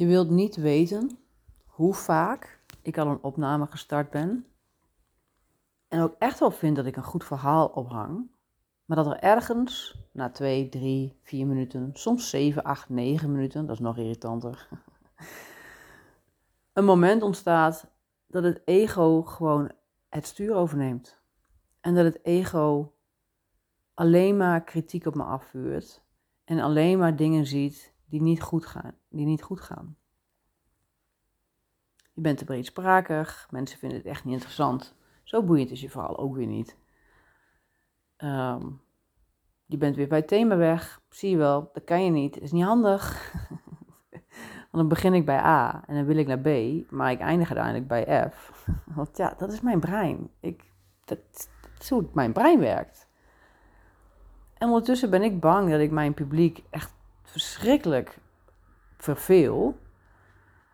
Je wilt niet weten hoe vaak ik al een opname gestart ben. En ook echt wel vind dat ik een goed verhaal ophang. Maar dat er ergens na 2, 3, 4 minuten, soms 7, 8, 9 minuten, dat is nog irritanter. een moment ontstaat dat het ego gewoon het stuur overneemt. En dat het ego alleen maar kritiek op me afvuurt. En alleen maar dingen ziet die niet goed gaan. Die niet goed gaan. Je bent te breedsprakig, mensen vinden het echt niet interessant. Zo boeiend is je verhaal ook weer niet. Um, je bent weer bij het thema weg, zie je wel, dat kan je niet, is niet handig. Dan begin ik bij A en dan wil ik naar B, maar ik eindig uiteindelijk bij F. Want ja, dat is mijn brein. Ik, dat, dat is hoe mijn brein werkt. En ondertussen ben ik bang dat ik mijn publiek echt verschrikkelijk verveel.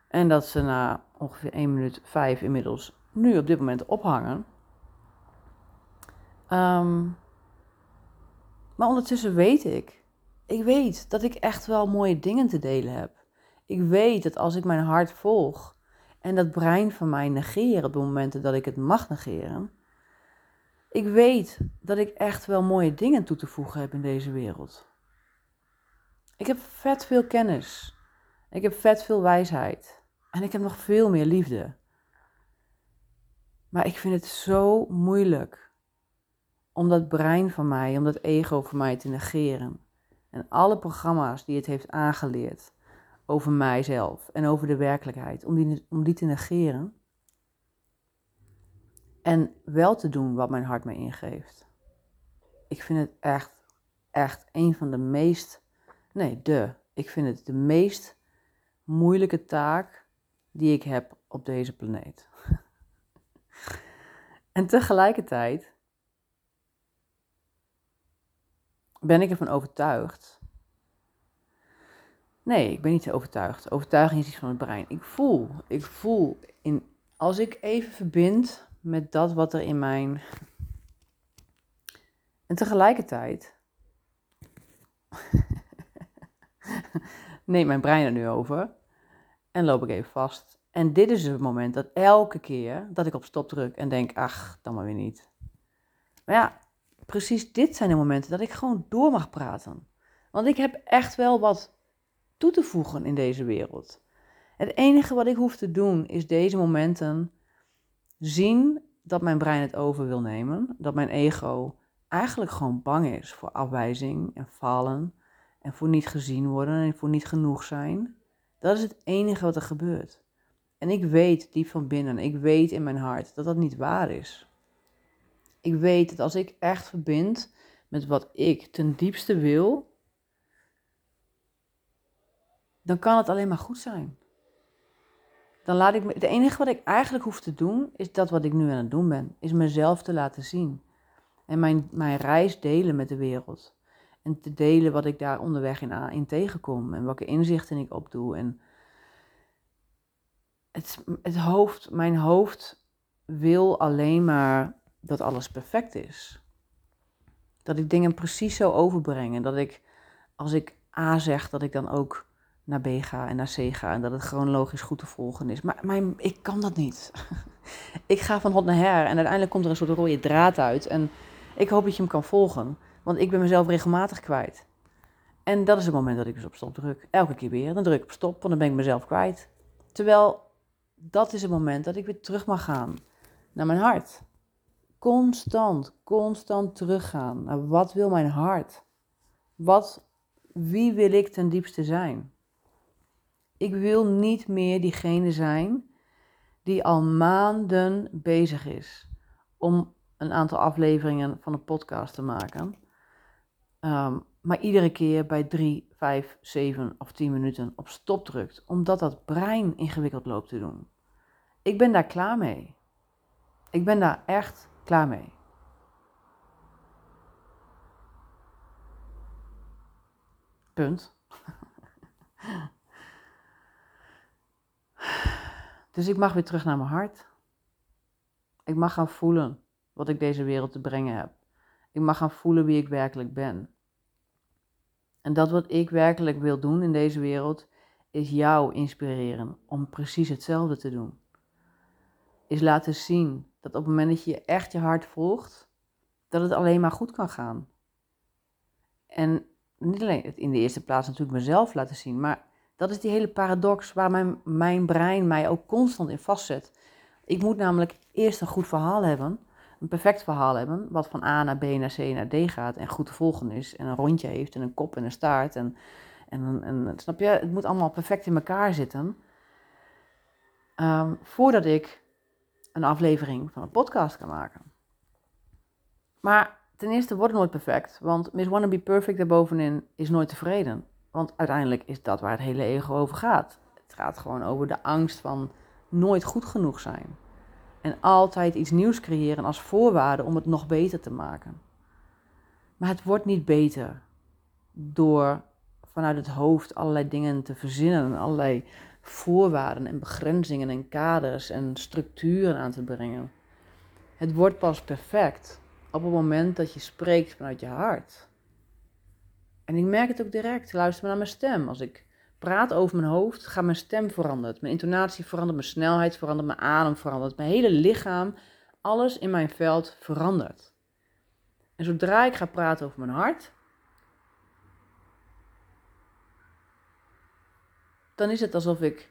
En dat ze na ongeveer 1 minuut 5 inmiddels nu op dit moment ophangen. Um, maar ondertussen weet ik. Ik weet dat ik echt wel mooie dingen te delen heb. Ik weet dat als ik mijn hart volg en dat brein van mij negeer op de momenten dat ik het mag negeren. Ik weet dat ik echt wel mooie dingen toe te voegen heb in deze wereld. Ik heb vet veel kennis. Ik heb vet veel wijsheid. En ik heb nog veel meer liefde. Maar ik vind het zo moeilijk om dat brein van mij, om dat ego van mij te negeren. En alle programma's die het heeft aangeleerd over mijzelf en over de werkelijkheid, om die, om die te negeren. En wel te doen wat mijn hart me ingeeft. Ik vind het echt, echt een van de meest, nee, de, ik vind het de meest moeilijke taak die ik heb op deze planeet. en tegelijkertijd ben ik ervan overtuigd. Nee, ik ben niet overtuigd. Overtuiging is iets van het brein. Ik voel, ik voel in, als ik even verbind met dat wat er in mijn. En tegelijkertijd. neemt mijn brein er nu over. En loop ik even vast. En dit is het moment dat elke keer dat ik op stop druk en denk, ach, dan maar weer niet. Maar ja, precies dit zijn de momenten dat ik gewoon door mag praten. Want ik heb echt wel wat toe te voegen in deze wereld. Het enige wat ik hoef te doen is deze momenten zien dat mijn brein het over wil nemen, dat mijn ego eigenlijk gewoon bang is voor afwijzing en falen en voor niet gezien worden en voor niet genoeg zijn. Dat is het enige wat er gebeurt. En ik weet diep van binnen, ik weet in mijn hart dat dat niet waar is. Ik weet dat als ik echt verbind met wat ik ten diepste wil, dan kan het alleen maar goed zijn. Dan laat ik me, het enige wat ik eigenlijk hoef te doen, is dat wat ik nu aan het doen ben, is mezelf te laten zien. En mijn, mijn reis delen met de wereld. En te delen wat ik daar onderweg in, in tegenkom en welke inzichten ik opdoe. En het, het hoofd, mijn hoofd wil alleen maar dat alles perfect is. Dat ik dingen precies zo overbreng. En dat ik, als ik A zeg, dat ik dan ook naar B ga en naar C ga. En dat het chronologisch goed te volgen is. Maar mijn, ik kan dat niet. ik ga van hot naar her en uiteindelijk komt er een soort rode draad uit. En ik hoop dat je hem kan volgen. Want ik ben mezelf regelmatig kwijt. En dat is het moment dat ik dus op stop druk. Elke keer weer. Dan druk ik op stop, want dan ben ik mezelf kwijt. Terwijl dat is het moment dat ik weer terug mag gaan naar mijn hart constant, constant teruggaan naar wat wil mijn hart? Wat, wie wil ik ten diepste zijn? Ik wil niet meer diegene zijn die al maanden bezig is om een aantal afleveringen van een podcast te maken. Um, maar iedere keer bij 3, 5, 7 of 10 minuten op stop drukt, omdat dat brein ingewikkeld loopt te doen. Ik ben daar klaar mee. Ik ben daar echt Klaar mee. Punt. Dus ik mag weer terug naar mijn hart. Ik mag gaan voelen wat ik deze wereld te brengen heb. Ik mag gaan voelen wie ik werkelijk ben. En dat wat ik werkelijk wil doen in deze wereld, is jou inspireren om precies hetzelfde te doen. Is laten zien dat op het moment dat je echt je hart volgt, dat het alleen maar goed kan gaan. En niet alleen in de eerste plaats natuurlijk mezelf laten zien, maar dat is die hele paradox waar mijn, mijn brein mij ook constant in vastzet. Ik moet namelijk eerst een goed verhaal hebben, een perfect verhaal hebben, wat van A naar B naar C naar D gaat en goed te volgen is en een rondje heeft en een kop en een staart en, en, en snap je, het moet allemaal perfect in elkaar zitten. Ehm, voordat ik een aflevering van een podcast kan maken. Maar ten eerste wordt het nooit perfect, want Miss Wanna Be Perfect daarbovenin is nooit tevreden. Want uiteindelijk is dat waar het hele ego over gaat. Het gaat gewoon over de angst van nooit goed genoeg zijn. En altijd iets nieuws creëren als voorwaarde om het nog beter te maken. Maar het wordt niet beter door vanuit het hoofd allerlei dingen te verzinnen, allerlei voorwaarden en begrenzingen en kaders en structuren aan te brengen. Het wordt pas perfect op het moment dat je spreekt vanuit je hart. En ik merk het ook direct. Luister maar naar mijn stem. Als ik praat over mijn hoofd, gaat mijn stem veranderen. Mijn intonatie verandert, mijn snelheid verandert, mijn adem verandert. Mijn hele lichaam, alles in mijn veld verandert. En zodra ik ga praten over mijn hart, dan is het alsof ik.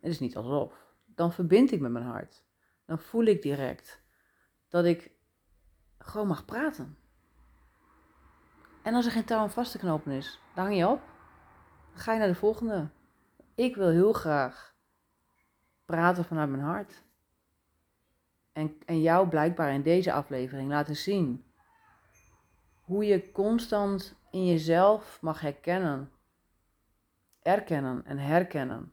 Het is niet alsof. Dan verbind ik met mijn hart. Dan voel ik direct dat ik gewoon mag praten. En als er geen touw aan vast te knopen is, dan hang je op. Ga je naar de volgende. Ik wil heel graag praten vanuit mijn hart. En, en jou blijkbaar in deze aflevering laten zien hoe je constant in jezelf mag herkennen, erkennen en herkennen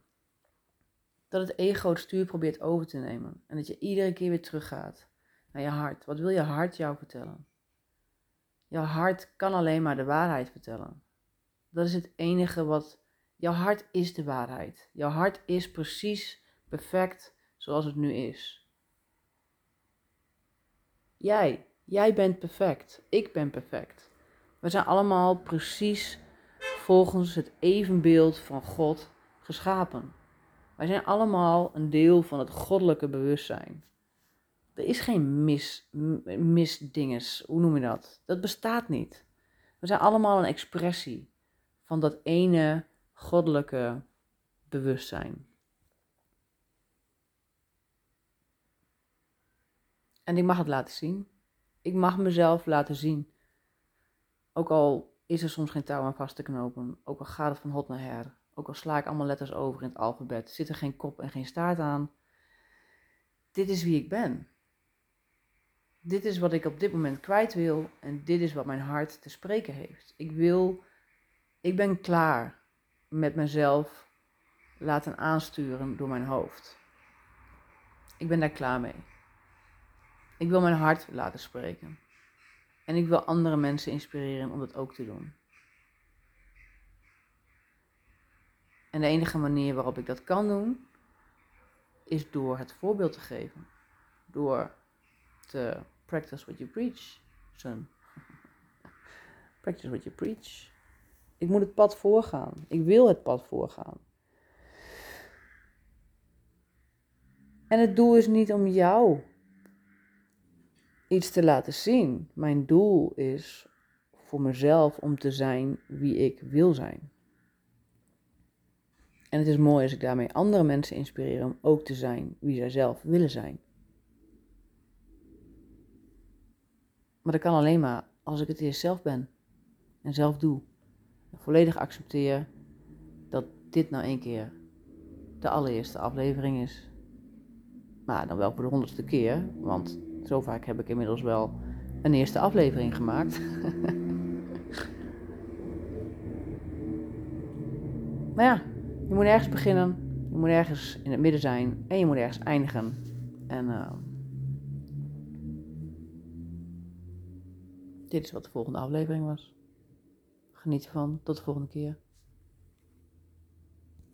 dat het ego het stuur probeert over te nemen en dat je iedere keer weer teruggaat naar je hart. Wat wil je hart jou vertellen? Jouw hart kan alleen maar de waarheid vertellen. Dat is het enige wat. Jouw hart is de waarheid. Jouw hart is precies perfect zoals het nu is. Jij, jij bent perfect. Ik ben perfect. We zijn allemaal precies volgens het evenbeeld van God geschapen. Wij zijn allemaal een deel van het goddelijke bewustzijn. Er is geen mis, misdinges, hoe noem je dat? Dat bestaat niet. We zijn allemaal een expressie van dat ene goddelijke bewustzijn. En ik mag het laten zien. Ik mag mezelf laten zien. Ook al is er soms geen touw aan vast te knopen. Ook al gaat het van hot naar her. Ook al sla ik allemaal letters over in het alfabet. Zit er geen kop en geen staart aan. Dit is wie ik ben dit is wat ik op dit moment kwijt wil en dit is wat mijn hart te spreken heeft. Ik wil, ik ben klaar met mezelf laten aansturen door mijn hoofd. Ik ben daar klaar mee. Ik wil mijn hart laten spreken. En ik wil andere mensen inspireren om dat ook te doen. En de enige manier waarop ik dat kan doen, is door het voorbeeld te geven. Door te practice what you preach, practice what you preach. Ik moet het pad voorgaan. Ik wil het pad voorgaan. En het doel is niet om jou iets te laten zien. Mijn doel is voor mezelf om te zijn wie ik wil zijn. En het is mooi als ik daarmee andere mensen inspireer om ook te zijn wie zij zelf willen zijn. Maar dat kan alleen maar als ik het eerst zelf ben en zelf doe. Volledig accepteer dat dit nou één keer de allereerste aflevering is. Maar dan wel voor de honderdste keer, want zo vaak heb ik inmiddels wel een eerste aflevering gemaakt. maar ja, je moet ergens beginnen, je moet ergens in het midden zijn en je moet ergens eindigen. En uh, Dit is wat de volgende aflevering was. Geniet ervan. Tot de volgende keer.